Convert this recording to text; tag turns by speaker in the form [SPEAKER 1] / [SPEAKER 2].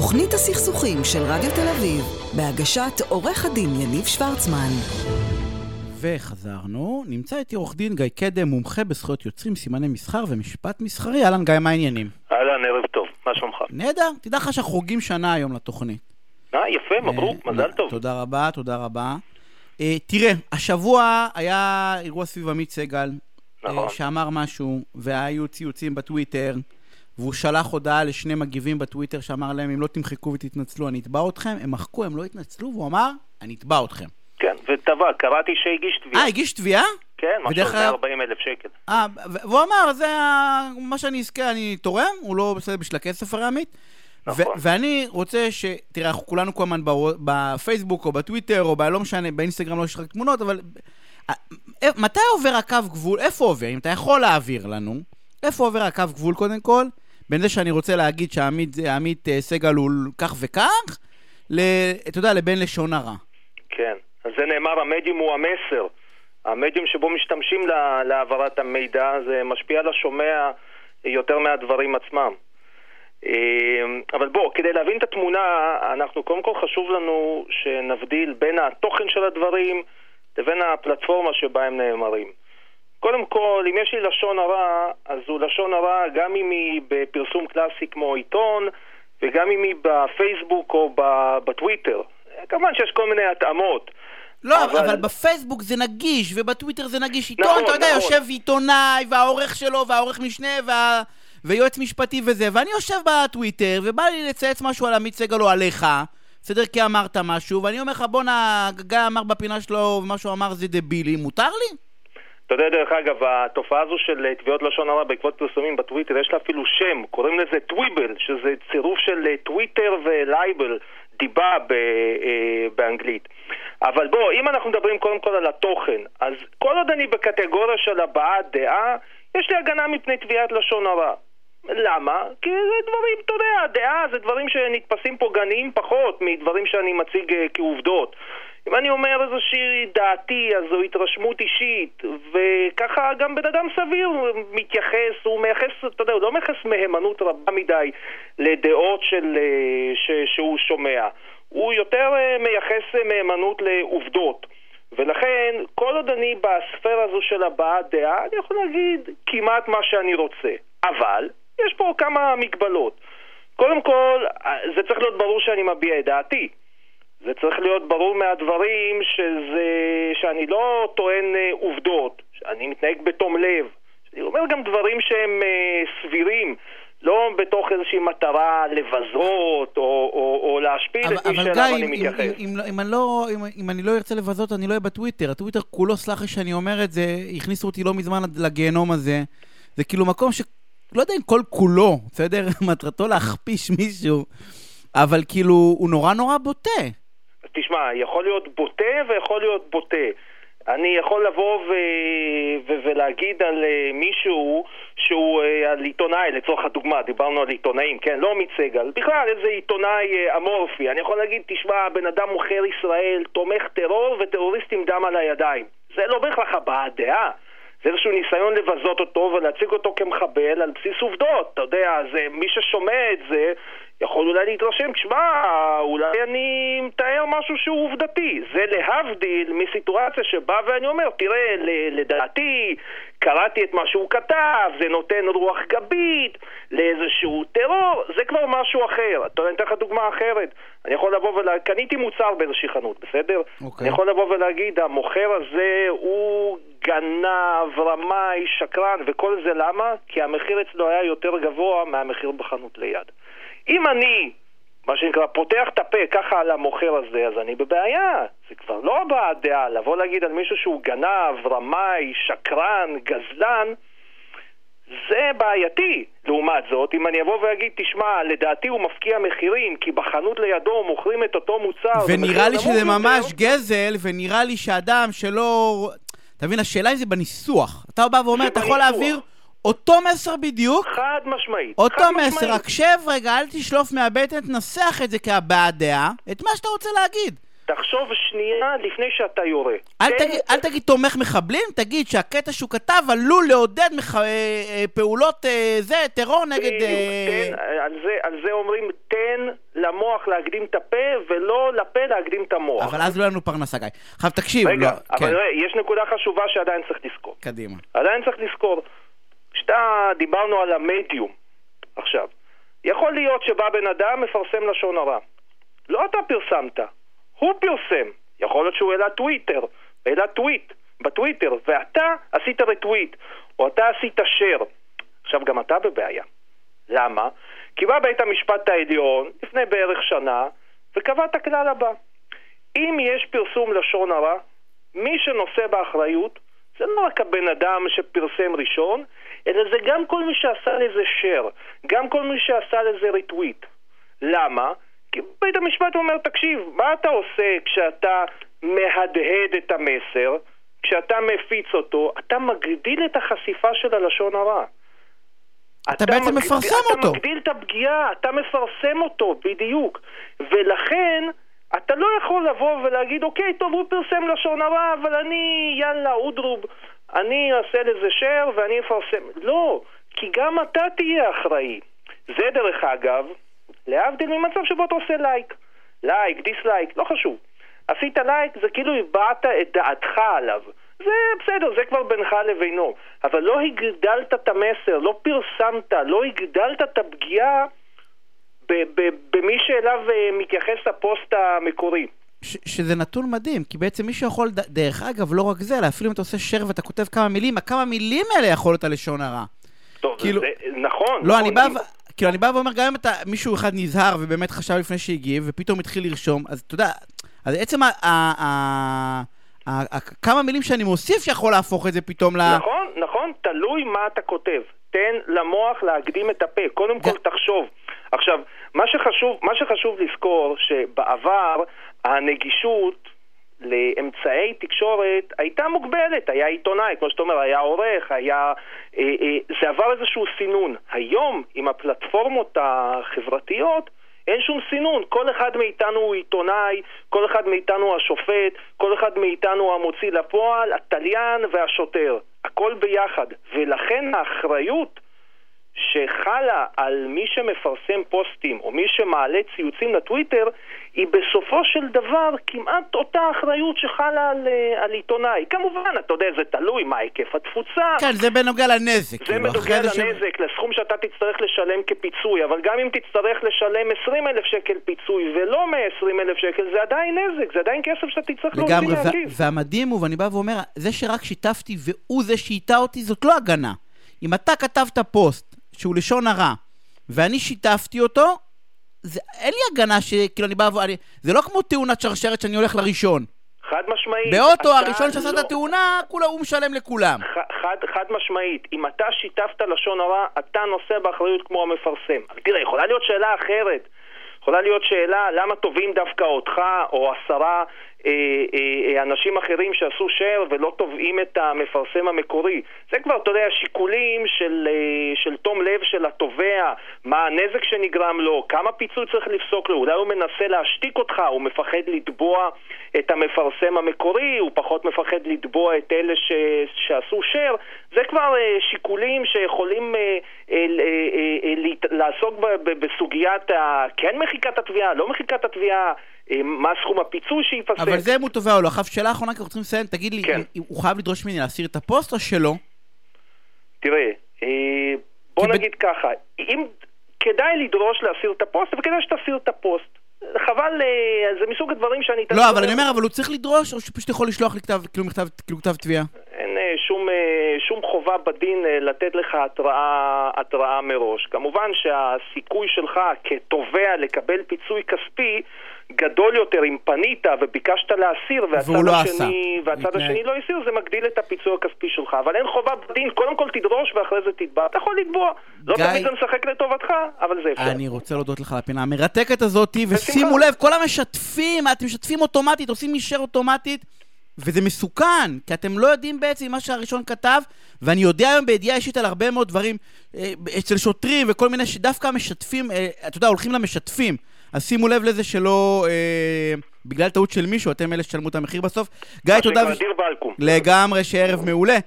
[SPEAKER 1] תוכנית הסכסוכים של רדיו תל אביב, בהגשת עורך הדין יניב שוורצמן.
[SPEAKER 2] וחזרנו, נמצא איתי עורך דין גיא קדם, מומחה בזכויות יוצרים, סימני מסחר ומשפט מסחרי. אהלן גיא, מה העניינים?
[SPEAKER 3] אהלן, ערב טוב, מה שלומך?
[SPEAKER 2] נהדר, תדע לך שאנחנו חוגגים שנה היום לתוכנית.
[SPEAKER 3] אה, יפה, מברוק,
[SPEAKER 2] אה,
[SPEAKER 3] מזל טוב.
[SPEAKER 2] תודה רבה, תודה רבה. אה, תראה, השבוע היה אירוע סביב עמית סגל, אה,
[SPEAKER 3] נכון.
[SPEAKER 2] שאמר משהו, והיו ציוצים בטוויטר, והוא שלח הודעה לשני מגיבים בטוויטר שאמר להם, אם לא תמחקו ותתנצלו, אני אתבע אתכם. הם מחקו, הם לא התנצלו, והוא אמר, אני אתבע אתכם.
[SPEAKER 3] כן, וטבע, קראתי שהגיש תביעה.
[SPEAKER 2] אה, הגיש תביעה?
[SPEAKER 3] כן, משהו
[SPEAKER 2] ודרך אגב-
[SPEAKER 3] 140 אלף שקל.
[SPEAKER 2] אה, והוא אמר, זה מה שאני אזכה, אני תורם, הוא לא בסדר בשביל הכסף הרי עמית. ו-
[SPEAKER 3] נכון.
[SPEAKER 2] ואני רוצה ש... תראה, אנחנו כולנו כל הזמן בפייסבוק או בטוויטר או ב... לא משנה, באינסטגרם לא יש רק תמונות, אבל... אה, אה, מתי עובר הקו גבול? איפה עובר? אם אתה יכול להעביר לנו, איפה עובר הקו גבול קודם כל? בין זה שאני רוצה להגיד שעמית עמית, אה, סגל הוא כך וכך, ל... אתה יודע, לבין לשון הרע.
[SPEAKER 3] כן, אז זה נאמר, המדיום הוא המסר. המדיום שבו משתמשים לה- להעברת המידע, זה משפיע על השומע יותר מהדברים עצמם. אה, אבל בוא, כדי להבין את התמונה, אנחנו קודם כל חשוב לנו שנבדיל בין התוכן של הדברים לבין הפלטפורמה שבה הם נאמרים. קודם כל, אם יש לי לשון הרע, אז הוא לשון הרע גם אם היא בפרסום קלאסי כמו עיתון, וגם אם היא בפייסבוק או בטוויטר. כמובן שיש כל מיני התאמות.
[SPEAKER 2] לא,
[SPEAKER 3] אבל-
[SPEAKER 2] אבל... אבל בפייסבוק זה נגיש, ובטוויטר זה נגיש. עיתון,
[SPEAKER 3] נכון,
[SPEAKER 2] אתה יודע,
[SPEAKER 3] נכון.
[SPEAKER 2] יושב עיתונאי, והעורך שלו, והעורך משנה, וה... ויועץ משפטי וזה, ואני יושב בטוויטר, ובא לי לצייץ משהו על עמית סגל או עליך, בסדר? כי אמרת משהו, ואני אומר לך, בואנה, גיא אמר בפינה שלו, ומה שהוא אמר זה דבילי, מותר לי?
[SPEAKER 3] אתה יודע, דרך אגב, התופעה הזו של אה, תביעות לשון הרע בעקבות פרסומים בטוויטר, יש לה אפילו שם, קוראים לזה טוויבל, שזה צירוף של אה, טוויטר ולייבל, דיבה אה, באנגלית. אבל בוא, אם אנחנו מדברים קודם כל על התוכן, אז כל עוד אני בקטגוריה של הבעת דעה, יש לי הגנה מפני תביעת לשון הרע. למה? כי זה דברים, אתה יודע, דעה זה דברים שנתפסים פוגעניים פחות מדברים שאני מציג אה, כעובדות. אם אני אומר איזושהי דעתי, אז זו התרשמות אישית, וככה גם בן אדם סביר מתייחס, הוא מייחס, אתה יודע, הוא לא מייחס מהימנות רבה מדי לדעות של, אה, ש, שהוא שומע. הוא יותר אה, מייחס מהימנות לעובדות. ולכן, כל עוד אני בספירה הזו של הבעת דעה, אני יכול להגיד כמעט מה שאני רוצה. אבל, יש פה כמה מגבלות. קודם כל, זה צריך להיות ברור שאני מביע את דעתי. זה צריך להיות ברור מהדברים שזה, שאני לא טוען אה, עובדות, שאני מתנהג בתום לב. אני אומר גם דברים שהם אה, סבירים, לא בתוך איזושהי מטרה לבזות או, או, או להשפיל
[SPEAKER 2] אבל,
[SPEAKER 3] את מי
[SPEAKER 2] אבל
[SPEAKER 3] שאליו
[SPEAKER 2] גיא,
[SPEAKER 3] אני
[SPEAKER 2] אם,
[SPEAKER 3] מתייחס.
[SPEAKER 2] אם, אם, אם, אני לא, אם, אם אני לא ארצה לבזות, אני לא אהיה בטוויטר. הטוויטר כולו, סלח לי שאני אומר את זה, הכניסו אותי לא מזמן לגיהנום הזה. זה כאילו מקום ש... לא יודע אם כל כולו, בסדר? מטרתו להכפיש מישהו, אבל כאילו, הוא נורא נורא בוטה.
[SPEAKER 3] תשמע, יכול להיות בוטה ויכול להיות בוטה. אני יכול לבוא ו... ו... ולהגיד על uh, מישהו שהוא uh, על עיתונאי, לצורך הדוגמה, דיברנו על עיתונאים, כן? לא עמית סגל, בכלל איזה עיתונאי uh, אמורפי. אני יכול להגיד, תשמע, בן אדם מוכר ישראל, תומך טרור וטרוריסט עם דם על הידיים. זה לא בהכרח הבעת דעה. זה איזשהו ניסיון לבזות אותו ולהציג אותו כמחבל על בסיס עובדות. אתה יודע, אז מי ששומע את זה יכול אולי להתרשם, תשמע, אולי אני מתאר משהו שהוא עובדתי. זה להבדיל מסיטואציה שבה ואני אומר, תראה, לדעתי, קראתי את מה שהוא כתב, זה נותן רוח גבית לאיזשהו טרור, זה כבר משהו אחר. אתה יודע, אני אתן לך דוגמה אחרת. אני יכול לבוא ולהגיד, קניתי מוצר באיזושהי חנות, בסדר?
[SPEAKER 2] אוקיי.
[SPEAKER 3] אני יכול לבוא ולהגיד, המוכר הזה הוא גנב, רמאי, שקרן, וכל זה למה? כי המחיר אצלו היה יותר גבוה מהמחיר בחנות ליד. אם אני, מה שנקרא, פותח את הפה ככה על המוכר הזה, אז אני בבעיה. זה כבר לא הבעת דעה. לבוא להגיד על מישהו שהוא גנב, רמאי, שקרן, גזלן, זה בעייתי. לעומת זאת, אם אני אבוא ואגיד, תשמע, לדעתי הוא מפקיע מחירים, כי בחנות לידו מוכרים את אותו מוצר.
[SPEAKER 2] ונראה לי שזה
[SPEAKER 3] יותר,
[SPEAKER 2] ממש גזל, ונראה לי שאדם שלא... אתה מבין, השאלה אם זה בניסוח. אתה בא ואומר, אתה יכול. להעביר אותו מסר בדיוק,
[SPEAKER 3] חד משמעית.
[SPEAKER 2] אותו
[SPEAKER 3] חד
[SPEAKER 2] מסר,
[SPEAKER 3] משמעית.
[SPEAKER 2] רק שב רגע, אל תשלוף מהבטן, תנסח את זה כהבעת דעה, את מה שאתה רוצה להגיד.
[SPEAKER 3] תחשוב שנייה לפני שאתה יורה.
[SPEAKER 2] אל,
[SPEAKER 3] תן-
[SPEAKER 2] תגיד, אל תגיד תומך מחבלים, תגיד שהקטע שהוא כתב עלול לעודד מח... אה, אה, פעולות אה, זה, טרור נגד... אה,
[SPEAKER 3] תן, על, זה, על זה אומרים, תן למוח להקדים את הפה, ולא לפה להקדים את המוח.
[SPEAKER 2] אבל אז לא יהיה לנו פרנסה, גיא. עכשיו תקשיב,
[SPEAKER 3] רגע,
[SPEAKER 2] לא,
[SPEAKER 3] אבל
[SPEAKER 2] כן,
[SPEAKER 3] ראה, יש נקודה חשובה שעדיין צריך לזכור.
[SPEAKER 2] קדימה.
[SPEAKER 3] עדיין צריך לזכור, כשאתה, דיברנו על המדיום עכשיו, יכול להיות שבא בן אדם, מפרסם לשון הרע. לא אתה פרסמת, הוא פרסם. יכול להיות שהוא העלה טוויטר, העלה טוויט בטוויטר, ואתה עשית רטוויט, או אתה עשית share. עכשיו גם אתה בבעיה. למה? כי בא בית המשפט העליון לפני בערך שנה וקבע את הכלל הבא: אם יש פרסום לשון הרע, מי שנושא באחריות זה לא רק הבן אדם שפרסם ראשון, אלא זה גם כל מי שעשה לזה share, גם כל מי שעשה לזה ריטוויט. למה? בית המשפט אומר, תקשיב, מה אתה עושה כשאתה מהדהד את המסר, כשאתה מפיץ אותו, אתה מגדיל את החשיפה של הלשון הרע.
[SPEAKER 2] אתה בעצם
[SPEAKER 3] מגדיל-
[SPEAKER 2] מפרסם
[SPEAKER 3] אתה
[SPEAKER 2] אותו.
[SPEAKER 3] מגדיל את הפגיעה, אתה מפרסם אותו, בדיוק. ולכן, אתה לא יכול לבוא ולהגיד, אוקיי, טוב, הוא פרסם לשון הרע, אבל אני, יאללה, אודרוב, אני אעשה לזה share ואני אפרסם. לא, כי גם אתה תהיה אחראי. זה דרך אגב, להבדיל ממצב שבו אתה עושה לייק. לייק, דיסלייק, לא חשוב. עשית לייק, זה כאילו הבעת את דעתך עליו. זה בסדר, זה כבר בינך לבינו. אבל לא הגדלת את המסר, לא פרסמת, לא הגדלת את הפגיעה במי שאליו אה, מתייחס הפוסט המקורי.
[SPEAKER 2] ש- שזה נתון מדהים, כי בעצם מישהו יכול, ד- דרך אגב, לא רק זה, אלא אפילו אם אתה עושה share ואתה כותב כמה מילים, הכמה מילים האלה יכול להיות הלשון הרע.
[SPEAKER 3] טוב,
[SPEAKER 2] כאילו-
[SPEAKER 3] זה, נכון.
[SPEAKER 2] לא,
[SPEAKER 3] נכון,
[SPEAKER 2] אני בא, ו... כאילו, אני בא ואומר, גם אם אתה, מישהו אחד נזהר ובאמת חשב לפני שהגיב, ופתאום התחיל לרשום, אז אתה יודע, אז עצם ה... כמה מילים שאני מוסיף שיכול להפוך את זה פתאום ל...
[SPEAKER 3] נכון, נכון, תלוי מה אתה כותב. תן למוח להקדים את הפה. קודם כל תחשוב. עכשיו, מה שחשוב, מה שחשוב לזכור, שבעבר הנגישות לאמצעי תקשורת הייתה מוגבלת, היה עיתונאי, כמו שאתה אומר, היה עורך, היה... אה, אה, זה עבר איזשהו סינון. היום, עם הפלטפורמות החברתיות, אין שום סינון, כל אחד מאיתנו הוא עיתונאי, כל אחד מאיתנו השופט, כל אחד מאיתנו המוציא לפועל, התליין והשוטר, הכל ביחד. ולכן האחריות שחלה על מי שמפרסם פוסטים או מי שמעלה ציוצים לטוויטר היא בסופו של דבר כמעט אותה אחריות שחלה על, אה, על עיתונאי. כמובן, אתה יודע, זה תלוי מה היקף התפוצה.
[SPEAKER 2] כן, זה בנוגע לנזק.
[SPEAKER 3] זה
[SPEAKER 2] כאילו, אחרי זה ש-
[SPEAKER 3] לנזק, לסכום שאתה תצטרך לשלם כפיצוי, אבל גם אם תצטרך לשלם 20 אלף שקל פיצוי ולא 120 אלף שקל, זה עדיין נזק, זה עדיין כסף שאתה תצטרך להוציא מהכיס.
[SPEAKER 2] והמדהים הוא, ואני בא ואומר, זה שרק שיתפתי והוא זה שהיטה אותי, זאת לא הגנה. אם אתה כתבת פוסט שהוא לשון הרע, ואני שיתפתי אותו, זה, אין לי הגנה שכאילו אני בא ואני... זה לא כמו תאונת שרשרת שאני הולך לראשון.
[SPEAKER 3] חד משמעית.
[SPEAKER 2] באוטו הראשון שעשה
[SPEAKER 3] לא-
[SPEAKER 2] את התאונה, כולה הוא משלם לכולם.
[SPEAKER 3] ח- חד, חד משמעית, אם אתה שיתפת לשון הרע, אתה נושא באחריות כמו המפרסם. תראה, יכולה להיות שאלה אחרת. יכולה להיות שאלה למה תובעים דווקא אותך או עשרה אה, אנשים אחרים שעשו share ולא תובעים את המפרסם המקורי. זה כבר, אתה יודע, שיקולים של, אה, של תום לב של התובע, מה הנזק שנגרם לו, כמה פיצוי צריך לפסוק לו, אולי הוא מנסה להשתיק אותך, הוא מפחד לתבוע את המפרסם המקורי, הוא פחות מפחד לתבוע את אלה ש, שעשו share. זה כבר אה, שיקולים שיכולים אה, אה, אה, אה, אה, לעסוק בסוגיית כן מחיקת התביעה, לא מחיקת התביעה, אה, מה סכום הפיצוי שייפסק.
[SPEAKER 2] אבל זה אם הוא תובע או לא. עכשיו, שאלה אחרונה, כי אנחנו צריכים לסיים, תגיד לי,
[SPEAKER 3] כן.
[SPEAKER 2] הוא חייב לדרוש ממני להסיר את הפוסט או שלא?
[SPEAKER 3] תראה, אה, בוא
[SPEAKER 2] כי ב-
[SPEAKER 3] נגיד ככה, אם כדאי לדרוש להסיר את הפוסט, וכדאי שתסיר את הפוסט. חבל, אה, זה מסוג הדברים שאני...
[SPEAKER 2] לא, אבל אני אומר, אבל הוא צריך לדרוש, או שפשוט יכול לשלוח לי כתב, כאילו מכתב, כאילו כתב תביעה?
[SPEAKER 3] אין אה, שום, אה, שום חובה בדין אה, לתת לך התראה, התראה מראש. כמובן שהסיכוי שלך כתובע לקבל פיצוי כספי גדול יותר אם פנית וביקשת להסיר והצד
[SPEAKER 2] לא
[SPEAKER 3] השני. והצד. השני לא הסיר, זה מגדיל את הפיצוי הכספי שלך. אבל אין חובה בדין, קודם כל תדרוש ואחרי זה תתבע. אתה יכול לתבוע. לא
[SPEAKER 2] גיא-
[SPEAKER 3] תמיד זה משחק לטובתך, אבל זה אפשר.
[SPEAKER 2] אני רוצה להודות לך על הפינה המרתקת הזאת. ושימו לב, כל המשתפים, אתם משתפים אוטומטית, עושים מישר אוטומטית, וזה מסוכן, כי אתם לא יודעים בעצם מה שהראשון כתב, ואני יודע היום בידיעה אישית על הרבה מאוד דברים, אה, אצל שוטרים וכל מיני שדווקא המשתפים, אה, אתה יודע, הולכים למשתפים. אז שימו לב לזה שלא, אה, בגלל טעות של מישהו, אתם אלה שתשלמו את המחיר בסוף. גיא,
[SPEAKER 3] מה
[SPEAKER 2] תודה.
[SPEAKER 3] שנקרא דיר באלקום.
[SPEAKER 2] לגמרי, שערב מעולה.